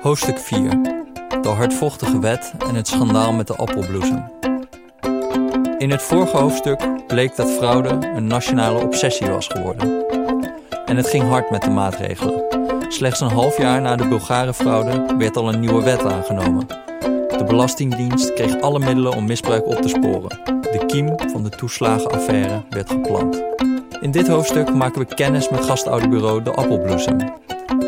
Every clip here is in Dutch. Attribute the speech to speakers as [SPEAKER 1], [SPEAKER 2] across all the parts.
[SPEAKER 1] Hoofdstuk 4. De hardvochtige wet en het schandaal met de appelbloesem. In het vorige hoofdstuk bleek dat fraude een nationale obsessie was geworden. En het ging hard met de maatregelen. Slechts een half jaar na de Bulgare fraude werd al een nieuwe wet aangenomen. De Belastingdienst kreeg alle middelen om misbruik op te sporen. Kiem van de toeslagenaffaire werd geplant. In dit hoofdstuk maken we kennis met gastouderbureau De Appelbloesem.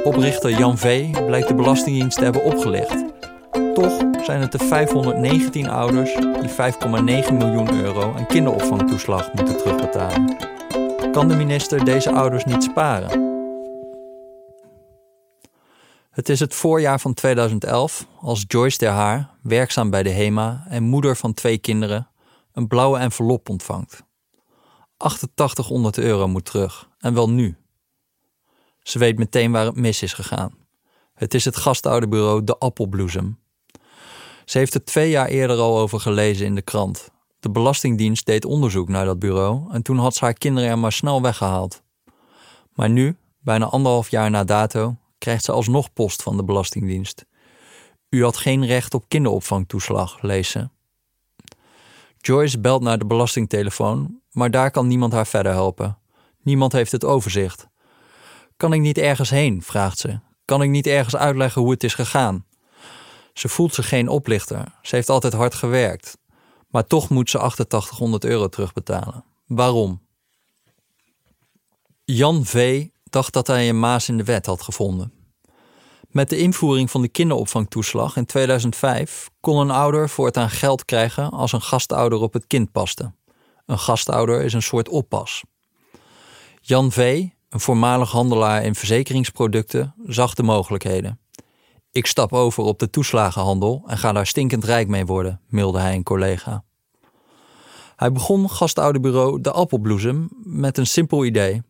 [SPEAKER 1] Oprichter Jan V. blijkt de Belastingdienst te hebben opgelicht. Toch zijn het de 519 ouders die 5,9 miljoen euro aan kinderopvangtoeslag moeten terugbetalen. Kan de minister deze ouders niet sparen? Het is het voorjaar van 2011 als Joyce ter Haar, werkzaam bij de HEMA en moeder van twee kinderen, een blauwe envelop ontvangt. 8800 euro moet terug, en wel nu. Ze weet meteen waar het mis is gegaan. Het is het gastouderbureau De Appelbloesem. Ze heeft er twee jaar eerder al over gelezen in de krant. De Belastingdienst deed onderzoek naar dat bureau en toen had ze haar kinderen er maar snel weggehaald. Maar nu, bijna anderhalf jaar na dato, krijgt ze alsnog post van de Belastingdienst. U had geen recht op kinderopvangtoeslag, lees ze. Joyce belt naar de belastingtelefoon, maar daar kan niemand haar verder helpen. Niemand heeft het overzicht. Kan ik niet ergens heen? vraagt ze. Kan ik niet ergens uitleggen hoe het is gegaan? Ze voelt zich geen oplichter. Ze heeft altijd hard gewerkt. Maar toch moet ze 8800 euro terugbetalen. Waarom? Jan V. dacht dat hij een maas in de wet had gevonden. Met de invoering van de kinderopvangtoeslag in 2005 kon een ouder voortaan geld krijgen als een gastouder op het kind paste. Een gastouder is een soort oppas. Jan V., een voormalig handelaar in verzekeringsproducten, zag de mogelijkheden. Ik stap over op de toeslagenhandel en ga daar stinkend rijk mee worden, mailde hij een collega. Hij begon gastouderbureau De Appelbloesem met een simpel idee.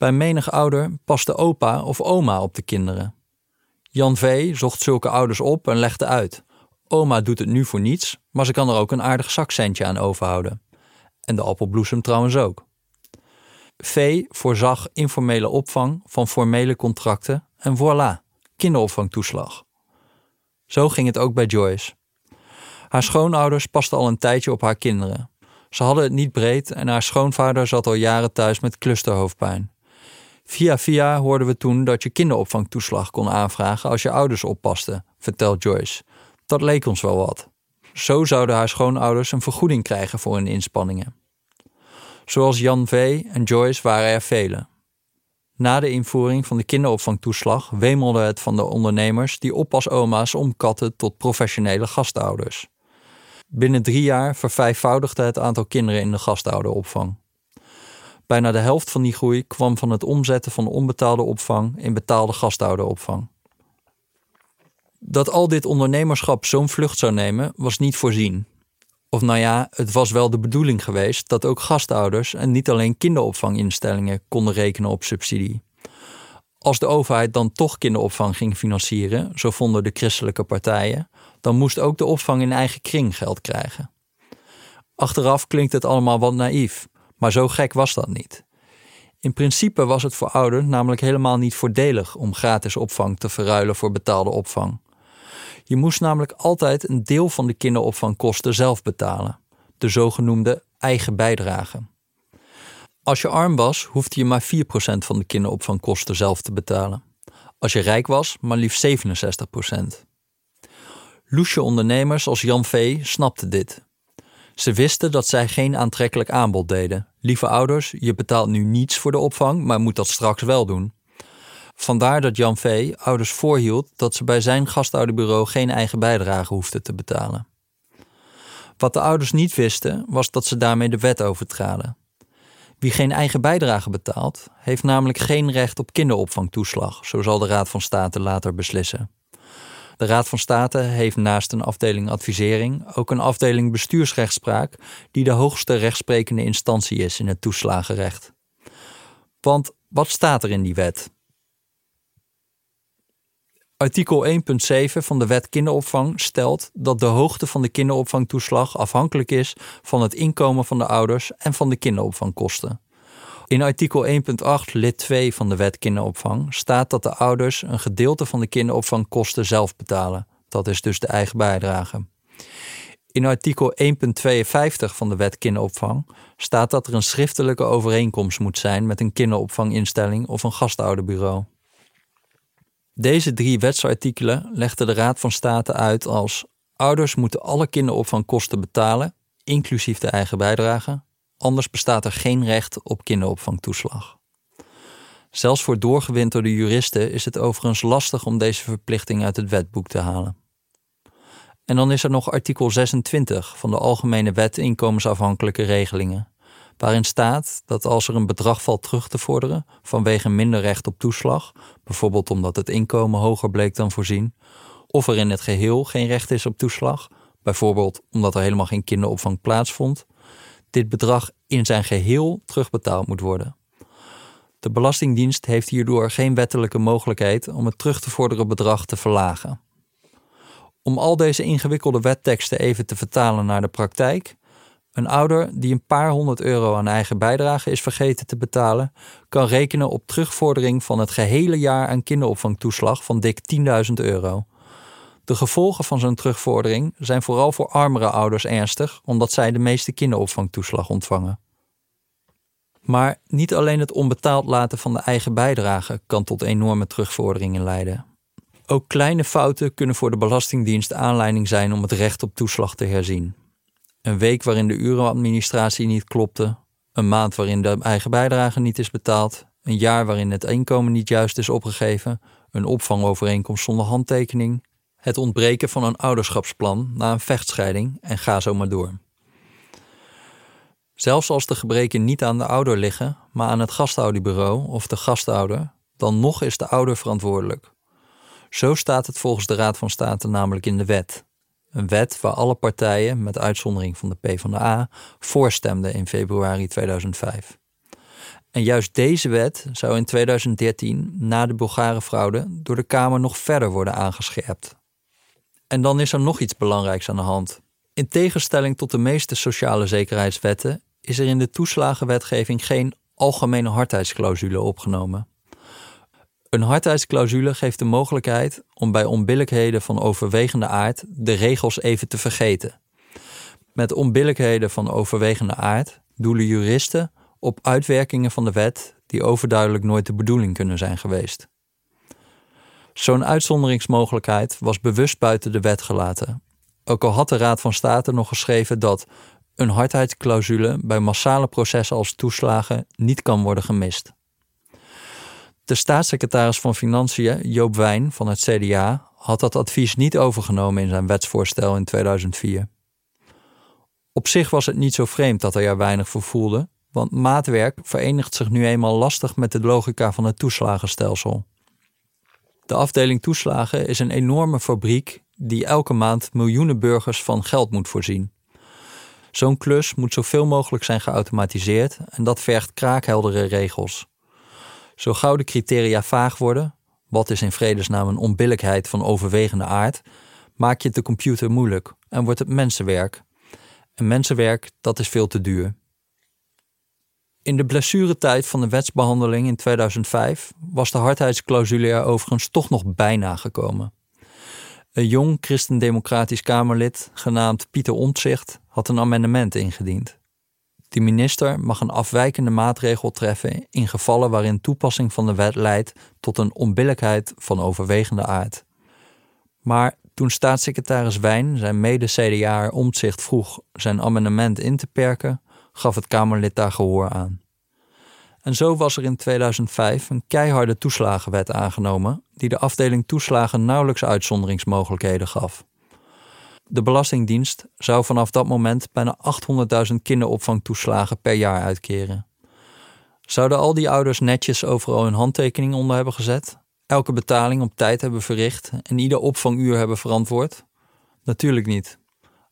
[SPEAKER 1] Bij menig ouder paste opa of oma op de kinderen. Jan V. zocht zulke ouders op en legde uit. Oma doet het nu voor niets, maar ze kan er ook een aardig zakcentje aan overhouden. En de appelbloesem trouwens ook. V voorzag informele opvang van formele contracten en voilà, kinderopvangtoeslag. Zo ging het ook bij Joyce. Haar schoonouders pasten al een tijdje op haar kinderen. Ze hadden het niet breed en haar schoonvader zat al jaren thuis met clusterhoofdpijn. Via via hoorden we toen dat je kinderopvangtoeslag kon aanvragen als je ouders oppasten, vertelt Joyce. Dat leek ons wel wat. Zo zouden haar schoonouders een vergoeding krijgen voor hun inspanningen. Zoals Jan V. en Joyce waren er velen. Na de invoering van de kinderopvangtoeslag wemelde het van de ondernemers die oppasoma's omkatten tot professionele gastouders. Binnen drie jaar vervijfvoudigde het aantal kinderen in de gastouderopvang. Bijna de helft van die groei kwam van het omzetten van onbetaalde opvang in betaalde gastouderopvang. Dat al dit ondernemerschap zo'n vlucht zou nemen, was niet voorzien. Of nou ja, het was wel de bedoeling geweest dat ook gastouders en niet alleen kinderopvanginstellingen konden rekenen op subsidie. Als de overheid dan toch kinderopvang ging financieren, zo vonden de christelijke partijen, dan moest ook de opvang in eigen kring geld krijgen. Achteraf klinkt het allemaal wat naïef, maar zo gek was dat niet. In principe was het voor ouders namelijk helemaal niet voordelig om gratis opvang te verruilen voor betaalde opvang. Je moest namelijk altijd een deel van de kinderopvangkosten zelf betalen, de zogenoemde eigen bijdrage. Als je arm was, hoefde je maar 4% van de kinderopvangkosten zelf te betalen. Als je rijk was, maar liefst 67%. Loesje ondernemers als Jan V. snapten dit. Ze wisten dat zij geen aantrekkelijk aanbod deden. Lieve ouders, je betaalt nu niets voor de opvang, maar moet dat straks wel doen. Vandaar dat Jan V. ouders voorhield dat ze bij zijn gastouderbureau geen eigen bijdrage hoefden te betalen. Wat de ouders niet wisten, was dat ze daarmee de wet overtraden. Wie geen eigen bijdrage betaalt, heeft namelijk geen recht op kinderopvangtoeslag, zo zal de Raad van State later beslissen. De Raad van State heeft naast een afdeling advisering ook een afdeling bestuursrechtspraak, die de hoogste rechtsprekende instantie is in het toeslagenrecht. Want wat staat er in die wet? Artikel 1.7 van de Wet Kinderopvang stelt dat de hoogte van de kinderopvangtoeslag afhankelijk is van het inkomen van de ouders en van de kinderopvangkosten. In artikel 1.8 lid 2 van de Wet Kinderopvang staat dat de ouders een gedeelte van de kinderopvangkosten zelf betalen. Dat is dus de eigen bijdrage. In artikel 1.52 van de Wet Kinderopvang staat dat er een schriftelijke overeenkomst moet zijn met een kinderopvanginstelling of een gastouderbureau. Deze drie wetsartikelen legde de Raad van State uit als ouders moeten alle kinderopvangkosten betalen, inclusief de eigen bijdrage, anders bestaat er geen recht op kinderopvangtoeslag. Zelfs voor doorgewinterde juristen is het overigens lastig om deze verplichting uit het wetboek te halen. En dan is er nog artikel 26 van de Algemene Wet Inkomensafhankelijke Regelingen, waarin staat dat als er een bedrag valt terug te vorderen vanwege minder recht op toeslag, bijvoorbeeld omdat het inkomen hoger bleek dan voorzien, of er in het geheel geen recht is op toeslag, bijvoorbeeld omdat er helemaal geen kinderopvang plaatsvond, dit bedrag in zijn geheel terugbetaald moet worden. De Belastingdienst heeft hierdoor geen wettelijke mogelijkheid om het terug te vorderen bedrag te verlagen. Om al deze ingewikkelde wetteksten even te vertalen naar de praktijk. Een ouder die een paar honderd euro aan eigen bijdrage is vergeten te betalen, kan rekenen op terugvordering van het gehele jaar aan kinderopvangtoeslag van dik 10.000 euro. De gevolgen van zo'n terugvordering zijn vooral voor armere ouders ernstig, omdat zij de meeste kinderopvangtoeslag ontvangen. Maar niet alleen het onbetaald laten van de eigen bijdrage kan tot enorme terugvorderingen leiden. Ook kleine fouten kunnen voor de Belastingdienst aanleiding zijn om het recht op toeslag te herzien. Een week waarin de urenadministratie niet klopte, een maand waarin de eigen bijdrage niet is betaald, een jaar waarin het inkomen niet juist is opgegeven, een opvangovereenkomst zonder handtekening, het ontbreken van een ouderschapsplan na een vechtscheiding en ga zo maar door. Zelfs als de gebreken niet aan de ouder liggen, maar aan het gastouderbureau of de gastouder, dan nog is de ouder verantwoordelijk. Zo staat het volgens de Raad van State namelijk in de wet. Een wet waar alle partijen, met uitzondering van de PvdA, voorstemden in februari 2005. En juist deze wet zou in 2013, na de Bulgare-fraude, door de Kamer nog verder worden aangescherpt. En dan is er nog iets belangrijks aan de hand. In tegenstelling tot de meeste sociale zekerheidswetten is er in de toeslagenwetgeving geen algemene hardheidsclausule opgenomen. Een hardheidsclausule geeft de mogelijkheid om bij onbillijkheden van overwegende aard de regels even te vergeten. Met onbillijkheden van overwegende aard doelen juristen op uitwerkingen van de wet die overduidelijk nooit de bedoeling kunnen zijn geweest. Zo'n uitzonderingsmogelijkheid was bewust buiten de wet gelaten. Ook al had de Raad van State nog geschreven dat een hardheidsclausule bij massale processen als toeslagen niet kan worden gemist. De staatssecretaris van Financiën, Joop Wijn van het CDA, had dat advies niet overgenomen in zijn wetsvoorstel in 2004. Op zich was het niet zo vreemd dat hij er weinig voor voelde, want maatwerk verenigt zich nu eenmaal lastig met de logica van het toeslagenstelsel. De afdeling toeslagen is een enorme fabriek die elke maand miljoenen burgers van geld moet voorzien. Zo'n klus moet zoveel mogelijk zijn geautomatiseerd en dat vergt kraakheldere regels. Zo gauw de criteria vaag worden, wat is in vredesnaam een onbillijkheid van overwegende aard, maak je het de computer moeilijk en wordt het mensenwerk. En mensenwerk, dat is veel te duur. In de blessuretijd van de wetsbehandeling in 2005 was de hardheidsclausule er overigens toch nog bijna gekomen. Een jong christendemocratisch Kamerlid, genaamd Pieter Omtzigt, had een amendement ingediend. De minister mag een afwijkende maatregel treffen in gevallen waarin toepassing van de wet leidt tot een onbillijkheid van overwegende aard. Maar toen staatssecretaris Wijn zijn mede-CDA'er Omtzigt vroeg zijn amendement in te perken, gaf het Kamerlid daar gehoor aan. En zo was er in 2005 een keiharde toeslagenwet aangenomen die de afdeling toeslagen nauwelijks uitzonderingsmogelijkheden gaf. De Belastingdienst zou vanaf dat moment bijna 800.000 kinderopvangtoeslagen per jaar uitkeren. Zouden al die ouders netjes overal hun handtekening onder hebben gezet, elke betaling op tijd hebben verricht en ieder opvanguur hebben verantwoord? Natuurlijk niet.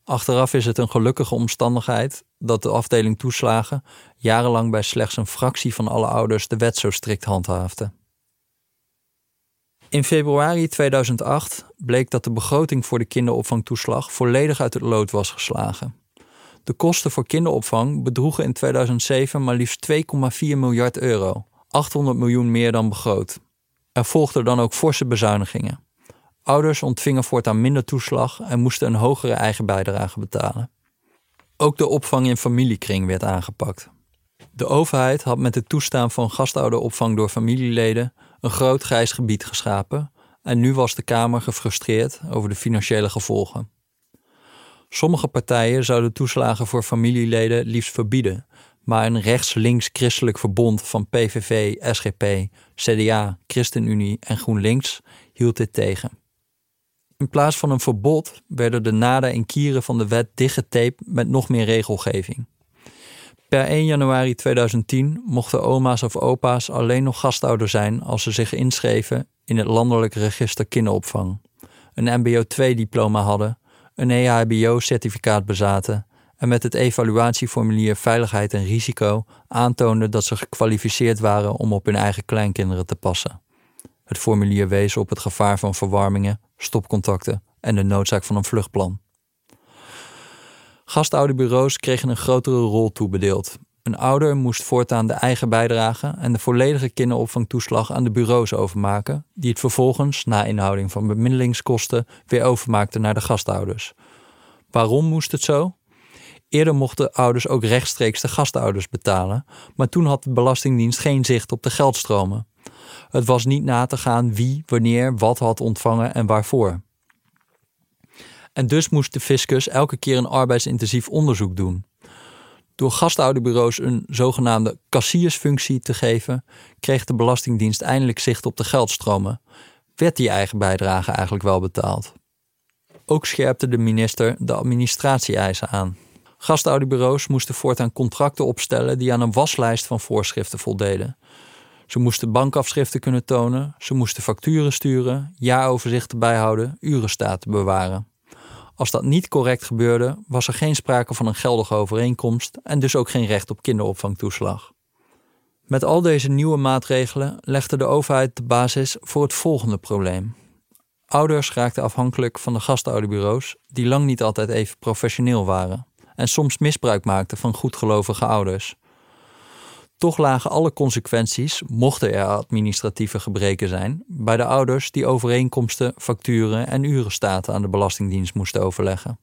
[SPEAKER 1] Achteraf is het een gelukkige omstandigheid dat de afdeling toeslagen jarenlang bij slechts een fractie van alle ouders de wet zo strikt handhaafde. In februari 2008 bleek dat de begroting voor de kinderopvangtoeslag volledig uit het lood was geslagen. De kosten voor kinderopvang bedroegen in 2007 maar liefst 2,4 miljard euro, 800 miljoen meer dan begroot. Er volgden dan ook forse bezuinigingen. Ouders ontvingen voortaan minder toeslag en moesten een hogere eigen bijdrage betalen. Ook de opvang in familiekring werd aangepakt. De overheid had met het toestaan van gastouderopvang door familieleden een groot grijs gebied geschapen en nu was de Kamer gefrustreerd over de financiële gevolgen. Sommige partijen zouden toeslagen voor familieleden liefst verbieden, maar een rechts-links-christelijk verbond van PVV, SGP, CDA, ChristenUnie en GroenLinks hield dit tegen. In plaats van een verbod werden de naden en kieren van de wet dichtgetaped met nog meer regelgeving. Per 1 januari 2010 mochten oma's of opa's alleen nog gastouder zijn als ze zich inschreven in het Landelijk Register Kinderopvang, een MBO-2-diploma hadden, een EHBO-certificaat bezaten en met het evaluatieformulier Veiligheid en Risico aantoonden dat ze gekwalificeerd waren om op hun eigen kleinkinderen te passen. Het formulier wees op het gevaar van verwarmingen, stopcontacten en de noodzaak van een vluchtplan. Gastouderbureaus kregen een grotere rol toebedeeld. Een ouder moest voortaan de eigen bijdrage en de volledige kinderopvangtoeslag aan de bureaus overmaken, die het vervolgens, na inhouding van bemiddelingskosten, weer overmaakten naar de gastouders. Waarom moest het zo? Eerder mochten ouders ook rechtstreeks de gastouders betalen, maar toen had de Belastingdienst geen zicht op de geldstromen. Het was niet na te gaan wie, wanneer, wat had ontvangen en waarvoor. En dus moest de fiscus elke keer een arbeidsintensief onderzoek doen. Door gastouderbureaus een zogenaamde kassiersfunctie te geven, kreeg de Belastingdienst eindelijk zicht op de geldstromen. Werd die eigen bijdrage eigenlijk wel betaald? Ook scherpte de minister de administratie-eisen aan. Gastouderbureaus moesten voortaan contracten opstellen die aan een waslijst van voorschriften voldeden. Ze moesten bankafschriften kunnen tonen, ze moesten facturen sturen, jaaroverzichten bijhouden, urenstaten bewaren. Als dat niet correct gebeurde, was er geen sprake van een geldige overeenkomst en dus ook geen recht op kinderopvangtoeslag. Met al deze nieuwe maatregelen legde de overheid de basis voor het volgende probleem. Ouders raakten afhankelijk van de gastouderbureaus, die lang niet altijd even professioneel waren en soms misbruik maakten van goedgelovige ouders. Toch lagen alle consequenties, mochten er administratieve gebreken zijn, bij de ouders die overeenkomsten, facturen en urenstaten aan de Belastingdienst moesten overleggen.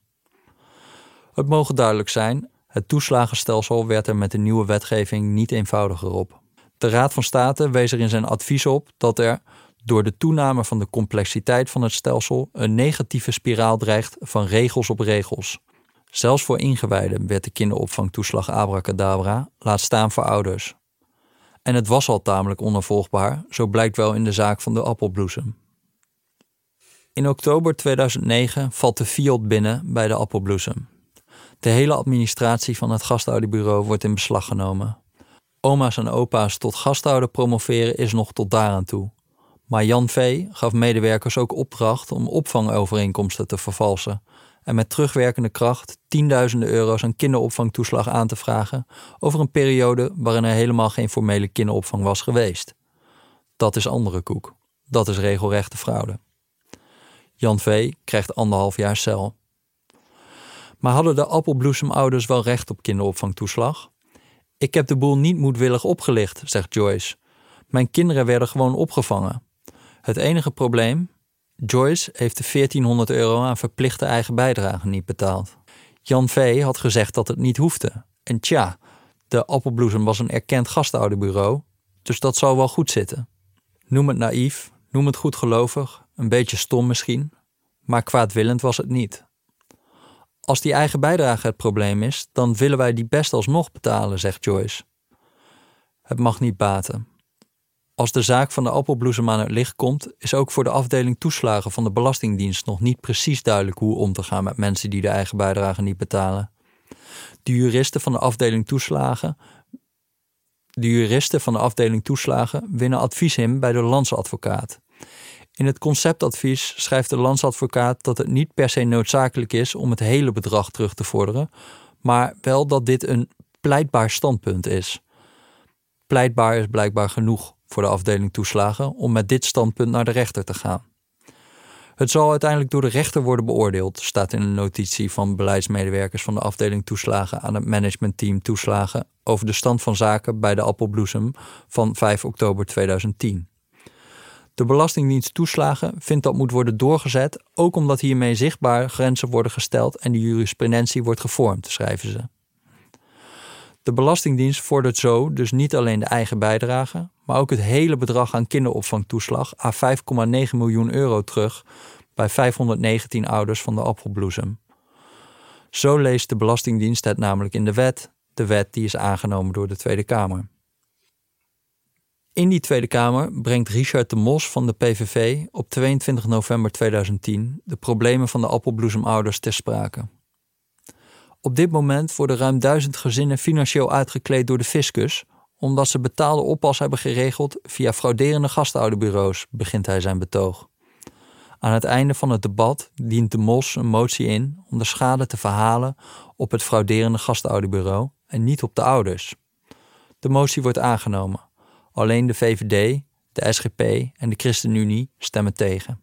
[SPEAKER 1] Het mogen duidelijk zijn, het toeslagenstelsel werd er met de nieuwe wetgeving niet eenvoudiger op. De Raad van State wees er in zijn advies op dat er door de toename van de complexiteit van het stelsel een negatieve spiraal dreigt van regels op regels. Zelfs voor ingewijden werd de kinderopvangtoeslag abracadabra, laat staan voor ouders. En het was al tamelijk onafvolgbaar, zo blijkt wel in de zaak van de appelbloesem. In oktober 2009 valt de Fiat binnen bij de appelbloesem. De hele administratie van het gastouderbureau wordt in beslag genomen. Oma's en opa's tot gastouder promoveren is nog tot daaraan toe. Maar Jan V. gaf medewerkers ook opdracht om opvangovereenkomsten te vervalsen en met terugwerkende kracht tienduizenden euro's aan kinderopvangtoeslag aan te vragen over een periode waarin er helemaal geen formele kinderopvang was geweest. Dat is andere koek. Dat is regelrechte fraude. Jan V. krijgt anderhalf jaar cel. Maar hadden de appelbloesemouders wel recht op kinderopvangtoeslag? Ik heb de boel niet moedwillig opgelicht, zegt Joyce. Mijn kinderen werden gewoon opgevangen. Het enige probleem, Joyce heeft de 1400 euro aan verplichte eigen bijdrage niet betaald. Jan V. had gezegd dat het niet hoefde. En tja, de Appelbloesem was een erkend gastouderbureau, dus dat zou wel goed zitten. Noem het naïef, noem het goedgelovig, een beetje stom misschien, maar kwaadwillend was het niet. Als die eigen bijdrage het probleem is, dan willen wij die best alsnog betalen, zegt Joyce. Het mag niet baten. Als de zaak van de appelbloesem aan het licht komt, is ook voor de afdeling toeslagen van de Belastingdienst nog niet precies duidelijk hoe om te gaan met mensen die de eigen bijdrage niet betalen. De juristen van de afdeling toeslagen, de juristen van de afdeling toeslagen winnen advies in bij de landsadvocaat. In het conceptadvies schrijft de landsadvocaat dat het niet per se noodzakelijk is om het hele bedrag terug te vorderen, maar wel dat dit een pleitbaar standpunt is. Pleitbaar is blijkbaar genoeg voor de afdeling toeslagen om met dit standpunt naar de rechter te gaan. Het zal uiteindelijk door de rechter worden beoordeeld, staat in een notitie van beleidsmedewerkers van de afdeling toeslagen aan het managementteam toeslagen over de stand van zaken bij de Appelbloesem van 5 oktober 2010. De Belastingdienst toeslagen vindt dat moet worden doorgezet, ook omdat hiermee zichtbaar grenzen worden gesteld en de jurisprudentie wordt gevormd, schrijven ze. De Belastingdienst vordert zo dus niet alleen de eigen bijdrage, maar ook het hele bedrag aan kinderopvangtoeslag à 5,9 miljoen euro terug bij 519 ouders van de appelbloesem. Zo leest de Belastingdienst het namelijk in de wet, de wet die is aangenomen door de Tweede Kamer. In die Tweede Kamer brengt Richard de Mos van de PVV op 22 november 2010 de problemen van de appelbloesemouders ter sprake. Op dit moment worden ruim duizend gezinnen financieel uitgekleed door de fiscus, omdat ze betaalde oppas hebben geregeld via frauderende gastouderbureaus, begint hij zijn betoog. Aan het einde van het debat dient de Mos een motie in om de schade te verhalen op het frauderende gastouderbureau en niet op de ouders. De motie wordt aangenomen. Alleen de VVD, de SGP en de ChristenUnie stemmen tegen.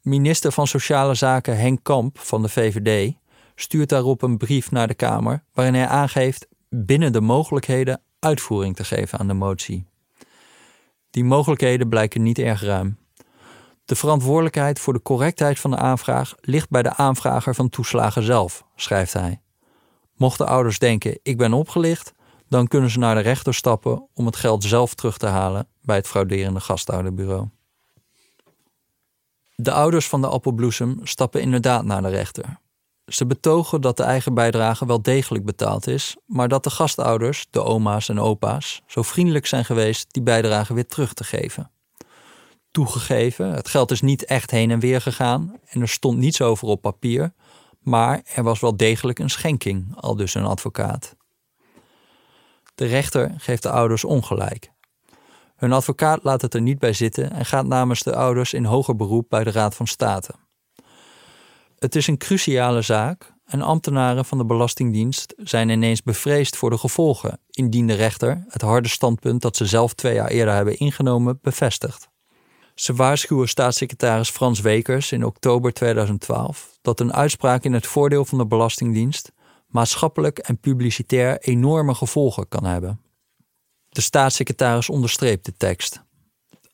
[SPEAKER 1] Minister van Sociale Zaken Henk Kamp van de VVD stuurt daarop een brief naar de Kamer waarin hij aangeeft binnen de mogelijkheden uitvoering te geven aan de motie. Die mogelijkheden blijken niet erg ruim. De verantwoordelijkheid voor de correctheid van de aanvraag ligt bij de aanvrager van toeslagen zelf, schrijft hij. Mochten ouders denken: ik ben opgelicht, dan kunnen ze naar de rechter stappen om het geld zelf terug te halen bij het frauderende gastouderbureau. De ouders van de appelbloesem stappen inderdaad naar de rechter. Ze betogen dat de eigen bijdrage wel degelijk betaald is, maar dat de gastouders, de oma's en opa's, zo vriendelijk zijn geweest die bijdrage weer terug te geven. Toegegeven, het geld is niet echt heen en weer gegaan en er stond niets over op papier, maar er was wel degelijk een schenking, al dus een advocaat. De rechter geeft de ouders ongelijk. Hun advocaat laat het er niet bij zitten en gaat namens de ouders in hoger beroep bij de Raad van State. Het is een cruciale zaak en ambtenaren van de Belastingdienst zijn ineens bevreesd voor de gevolgen, indien de rechter het harde standpunt dat ze zelf twee jaar eerder hebben ingenomen bevestigt. Ze waarschuwen staatssecretaris Frans Wekers in oktober 2012 dat een uitspraak in het voordeel van de Belastingdienst maatschappelijk en publicitair enorme gevolgen kan hebben. De staatssecretaris onderstreept de tekst.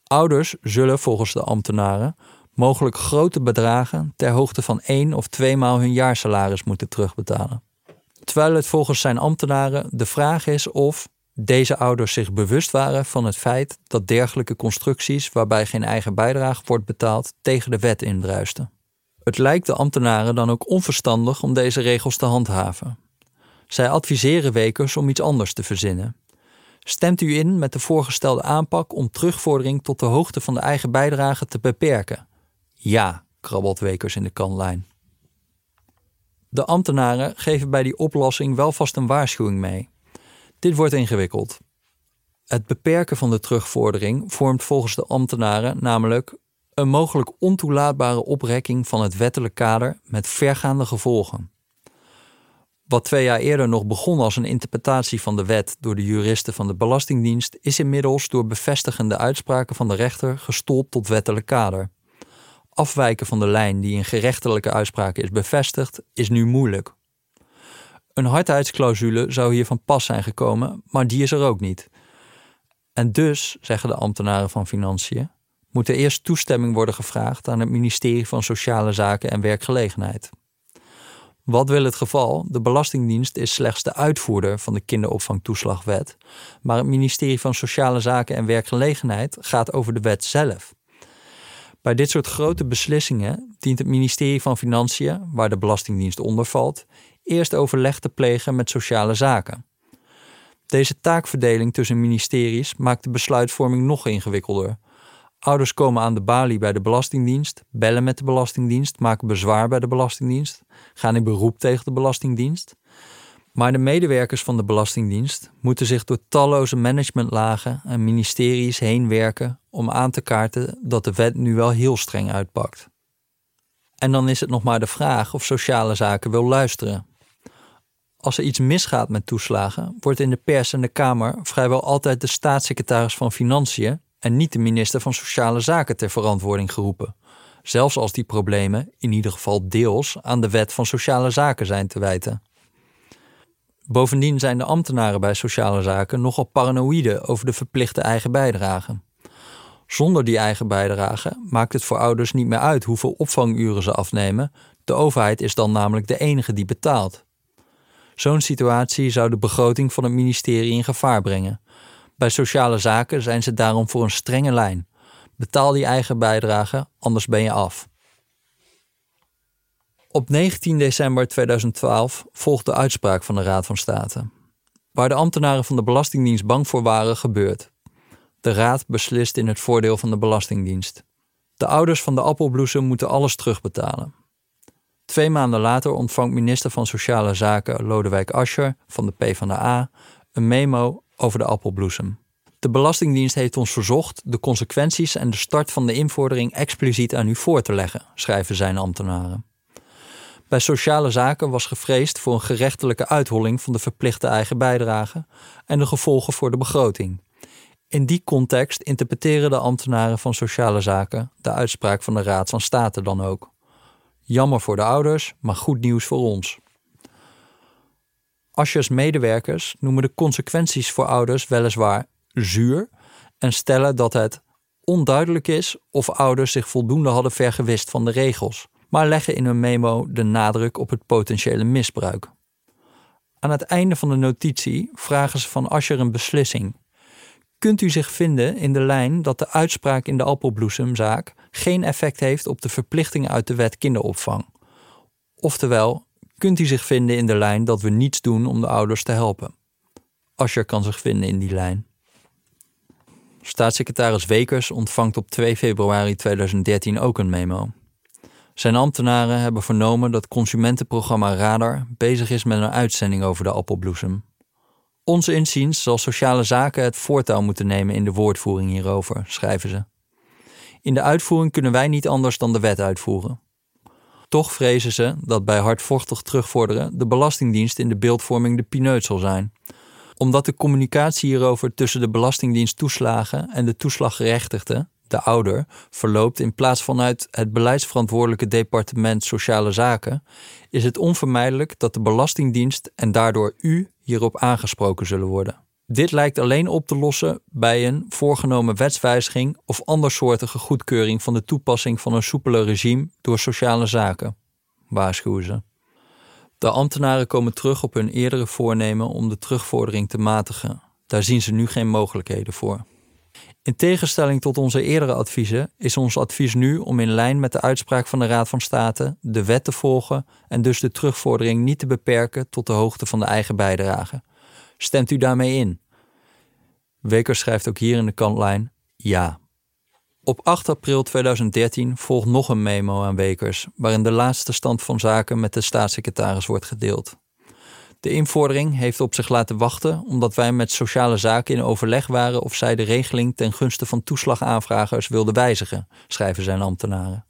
[SPEAKER 1] Ouders zullen volgens de ambtenaren mogelijk grote bedragen ter hoogte van één of twee maal hun jaarsalaris moeten terugbetalen. Terwijl het volgens zijn ambtenaren de vraag is of deze ouders zich bewust waren van het feit dat dergelijke constructies waarbij geen eigen bijdrage wordt betaald tegen de wet indruisten. Het lijkt de ambtenaren dan ook onverstandig om deze regels te handhaven. Zij adviseren Wekers om iets anders te verzinnen. Stemt u in met de voorgestelde aanpak om terugvordering tot de hoogte van de eigen bijdrage te beperken? Ja, krabbelt Wekers in de kanlijn. De ambtenaren geven bij die oplossing wel vast een waarschuwing mee. Dit wordt ingewikkeld. Het beperken van de terugvordering vormt volgens de ambtenaren namelijk een mogelijk ontoelaatbare oprekking van het wettelijk kader met vergaande gevolgen. Wat twee jaar eerder nog begon als een interpretatie van de wet door de juristen van de Belastingdienst, is inmiddels door bevestigende uitspraken van de rechter gestold tot wettelijk kader. Afwijken van de lijn die in gerechtelijke uitspraken is bevestigd, is nu moeilijk. Een hardheidsclausule zou hier van pas zijn gekomen, maar die is er ook niet. En dus, zeggen de ambtenaren van Financiën, moet er eerst toestemming worden gevraagd aan het ministerie van Sociale Zaken en Werkgelegenheid. Wat wil het geval? De Belastingdienst is slechts de uitvoerder van de kinderopvangtoeslagwet, maar het ministerie van Sociale Zaken en Werkgelegenheid gaat over de wet zelf. Bij dit soort grote beslissingen dient het ministerie van Financiën, waar de Belastingdienst onder valt, eerst overleg te plegen met sociale zaken. Deze taakverdeling tussen ministeries maakt de besluitvorming nog ingewikkelder. Ouders komen aan de balie bij de Belastingdienst, bellen met de Belastingdienst, maken bezwaar bij de Belastingdienst, gaan in beroep tegen de Belastingdienst. Maar de medewerkers van de Belastingdienst moeten zich door talloze managementlagen en ministeries heen werken om aan te kaarten dat de wet nu wel heel streng uitpakt. En dan is het nog maar de vraag of sociale zaken wil luisteren. Als er iets misgaat met toeslagen, wordt in de pers en de Kamer vrijwel altijd de staatssecretaris van Financiën en niet de minister van Sociale Zaken ter verantwoording geroepen. Zelfs als die problemen, in ieder geval deels, aan de wet van sociale zaken zijn te wijten. Bovendien zijn de ambtenaren bij sociale zaken nogal paranoïde over de verplichte eigen bijdrage. Zonder die eigen bijdrage maakt het voor ouders niet meer uit hoeveel opvanguren ze afnemen. De overheid is dan namelijk de enige die betaalt. Zo'n situatie zou de begroting van het ministerie in gevaar brengen. Bij sociale zaken zijn ze daarom voor een strenge lijn. Betaal die eigen bijdrage, anders ben je af. Op 19 december 2012 volgde de uitspraak van de Raad van State. Waar de ambtenaren van de Belastingdienst bang voor waren, gebeurt. De Raad beslist in het voordeel van de Belastingdienst. De ouders van de appelbloesem moeten alles terugbetalen. Twee maanden later ontvangt minister van Sociale Zaken Lodewijk Asscher van de PvdA een memo over de appelbloesem. De Belastingdienst heeft ons verzocht de consequenties en de start van de invordering expliciet aan u voor te leggen, schrijven zijn ambtenaren. Bij sociale zaken was gevreesd voor een gerechtelijke uitholling van de verplichte eigen bijdrage en de gevolgen voor de begroting. In die context interpreteren de ambtenaren van sociale zaken de uitspraak van de Raad van State dan ook. Jammer voor de ouders, maar goed nieuws voor ons. Aschers medewerkers noemen de consequenties voor ouders weliswaar zuur en stellen dat het onduidelijk is of ouders zich voldoende hadden vergewist van de regels, maar leggen in hun memo de nadruk op het potentiële misbruik. Aan het einde van de notitie vragen ze van Ascher een beslissing. Kunt u zich vinden in de lijn dat de uitspraak in de appelbloesemzaak geen effect heeft op de verplichtingen uit de wet kinderopvang? Oftewel, kunt u zich vinden in de lijn dat we niets doen om de ouders te helpen? Ascher kan zich vinden in die lijn. Staatssecretaris Wekers ontvangt op 2 februari 2013 ook een memo. Zijn ambtenaren hebben vernomen dat consumentenprogramma Radar bezig is met een uitzending over de appelbloesem. Ons inziens zal sociale zaken het voortouw moeten nemen in de woordvoering hierover, schrijven ze. In de uitvoering kunnen wij niet anders dan de wet uitvoeren. Toch vrezen ze dat bij hardvochtig terugvorderen de Belastingdienst in de beeldvorming de pineut zal zijn omdat de communicatie hierover tussen de Belastingdienst toeslagen en de toeslaggerechtigde, de ouder, verloopt in plaats vanuit het beleidsverantwoordelijke departement Sociale Zaken, is het onvermijdelijk dat de Belastingdienst en daardoor u hierop aangesproken zullen worden. Dit lijkt alleen op te lossen bij een voorgenomen wetswijziging of andersoortige goedkeuring van de toepassing van een soepeler regime door sociale zaken, waarschuwen ze. De ambtenaren komen terug op hun eerdere voornemen om de terugvordering te matigen. Daar zien ze nu geen mogelijkheden voor. In tegenstelling tot onze eerdere adviezen is ons advies nu om in lijn met de uitspraak van de Raad van State de wet te volgen en dus de terugvordering niet te beperken tot de hoogte van de eigen bijdrage. Stemt u daarmee in? Wekers schrijft ook hier in de kantlijn ja. Op 8 april 2013 volgt nog een memo aan Wekers, waarin de laatste stand van zaken met de staatssecretaris wordt gedeeld. De invordering heeft op zich laten wachten omdat wij met sociale zaken in overleg waren of zij de regeling ten gunste van toeslagaanvragers wilden wijzigen, schrijven zijn ambtenaren.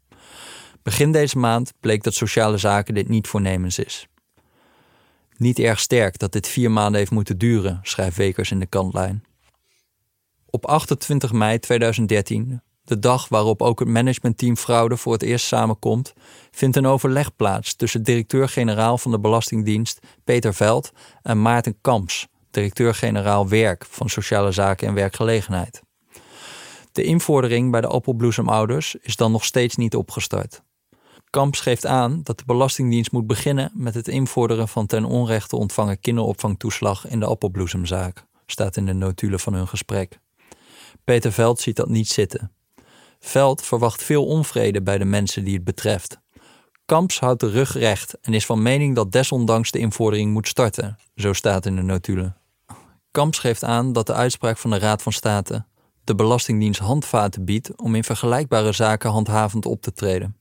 [SPEAKER 1] Begin deze maand bleek dat sociale zaken dit niet voornemens is. Niet erg sterk dat dit vier maanden heeft moeten duren, schrijft Wekers in de kantlijn. Op 28 mei 2013 de dag waarop ook het managementteam fraude voor het eerst samenkomt, vindt een overleg plaats tussen directeur-generaal van de Belastingdienst Peter Veld en Maarten Kamps, directeur-generaal werk van Sociale Zaken en Werkgelegenheid. De invordering bij de appelbloesemouders is dan nog steeds niet opgestart. Kamps geeft aan dat de Belastingdienst moet beginnen met het invorderen van ten onrechte ontvangen kinderopvangtoeslag in de appelbloesemzaak, staat in de notulen van hun gesprek. Peter Veld ziet dat niet zitten Veld verwacht veel onvrede bij de mensen die het betreft. Kamps houdt de rug recht en is van mening dat desondanks de invordering moet starten, zo staat in de notulen. Kamps geeft aan dat de uitspraak van de Raad van State de Belastingdienst handvaten biedt om in vergelijkbare zaken handhavend op te treden.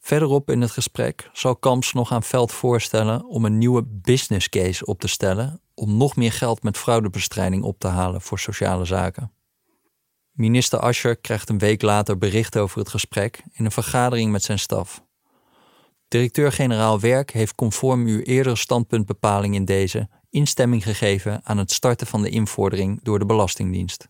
[SPEAKER 1] Verderop in het gesprek zal Kamps nog aan Veld voorstellen om een nieuwe business case op te stellen om nog meer geld met fraudebestrijding op te halen voor sociale zaken. Minister Ascher krijgt een week later bericht over het gesprek in een vergadering met zijn staf. Directeur-generaal Werk heeft conform uw eerdere standpuntbepaling in deze instemming gegeven aan het starten van de invordering door de Belastingdienst.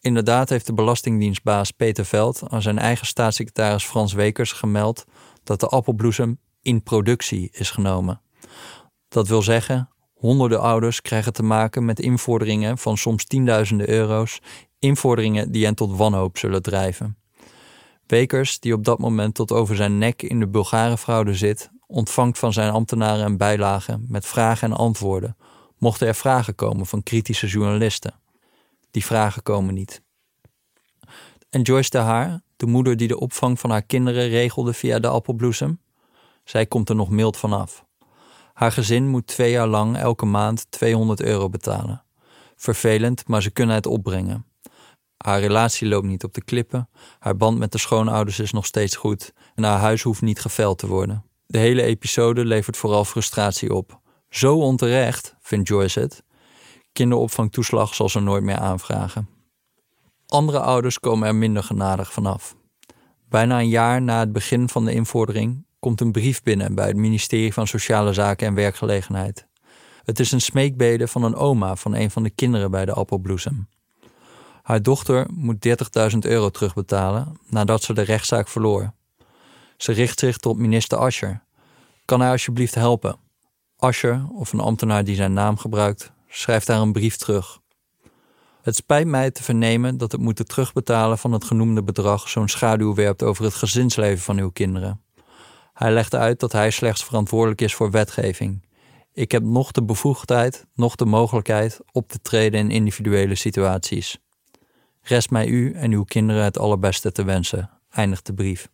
[SPEAKER 1] Inderdaad heeft de Belastingdienstbaas Peter Veld aan zijn eigen staatssecretaris Frans Wekers gemeld dat de appelbloesem in productie is genomen. Dat wil zeggen, honderden ouders krijgen te maken met invorderingen van soms tienduizenden euro's, invorderingen die hen tot wanhoop zullen drijven. Wekers, die op dat moment tot over zijn nek in de Bulgarenfraude zit, ontvangt van zijn ambtenaren een bijlage met vragen en antwoorden, mochten er vragen komen van kritische journalisten. Die vragen komen niet. En Joyce de Haar, de moeder die de opvang van haar kinderen regelde via de appelbloesem, zij komt er nog mild vanaf. Haar gezin moet twee jaar lang elke maand 200 euro betalen. Vervelend, maar ze kunnen het opbrengen. Haar relatie loopt niet op de klippen, haar band met de schoonouders is nog steeds goed en haar huis hoeft niet geveld te worden. De hele episode levert vooral frustratie op. Zo onterecht, vindt Joyce het. Kinderopvangtoeslag zal ze nooit meer aanvragen. Andere ouders komen er minder genadig vanaf. Bijna een jaar na het begin van de invordering komt een brief binnen bij het ministerie van Sociale Zaken en Werkgelegenheid. Het is een smeekbede van een oma van een van de kinderen bij de appelbloesem. Haar dochter moet 30.000 euro terugbetalen nadat ze de rechtszaak verloor. Ze richt zich tot minister Ascher. Kan hij alsjeblieft helpen? Ascher, of een ambtenaar die zijn naam gebruikt, schrijft haar een brief terug. Het spijt mij te vernemen dat het moeten terugbetalen van het genoemde bedrag zo'n schaduw werpt over het gezinsleven van uw kinderen. Hij legt uit dat hij slechts verantwoordelijk is voor wetgeving. Ik heb nog de bevoegdheid, nog de mogelijkheid op te treden in individuele situaties. Rest mij u en uw kinderen het allerbeste te wensen, eindigt de brief.